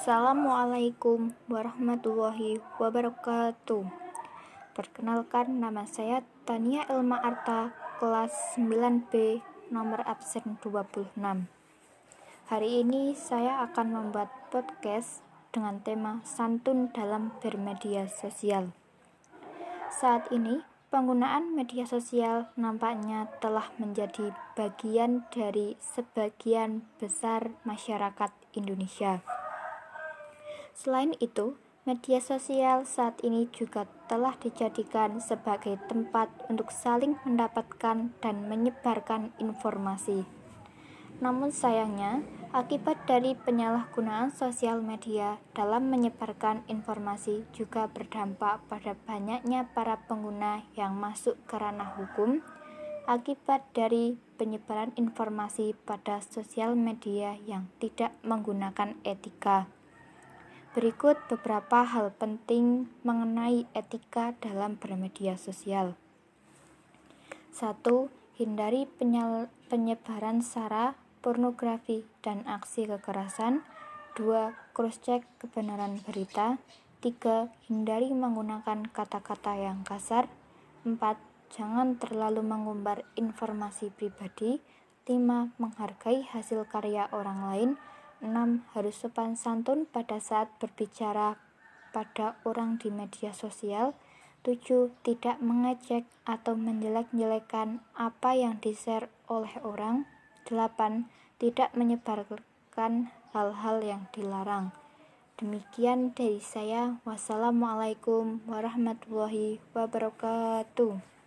Assalamualaikum warahmatullahi wabarakatuh. Perkenalkan nama saya Tania Elma Arta, kelas 9B, nomor absen 26. Hari ini saya akan membuat podcast dengan tema santun dalam bermedia sosial. Saat ini, penggunaan media sosial nampaknya telah menjadi bagian dari sebagian besar masyarakat Indonesia. Selain itu, media sosial saat ini juga telah dijadikan sebagai tempat untuk saling mendapatkan dan menyebarkan informasi. Namun sayangnya, akibat dari penyalahgunaan sosial media dalam menyebarkan informasi juga berdampak pada banyaknya para pengguna yang masuk ke ranah hukum akibat dari penyebaran informasi pada sosial media yang tidak menggunakan etika. Berikut beberapa hal penting mengenai etika dalam bermedia sosial. 1. Hindari penyebaran sara, pornografi, dan aksi kekerasan. 2. Cross-check kebenaran berita. 3. Hindari menggunakan kata-kata yang kasar. 4. Jangan terlalu mengumbar informasi pribadi. 5. Menghargai hasil karya orang lain. 6. Harus sopan santun pada saat berbicara pada orang di media sosial. 7. Tidak mengecek atau menjelek-jelekan apa yang di-share oleh orang. 8. Tidak menyebarkan hal-hal yang dilarang. Demikian dari saya. Wassalamualaikum warahmatullahi wabarakatuh.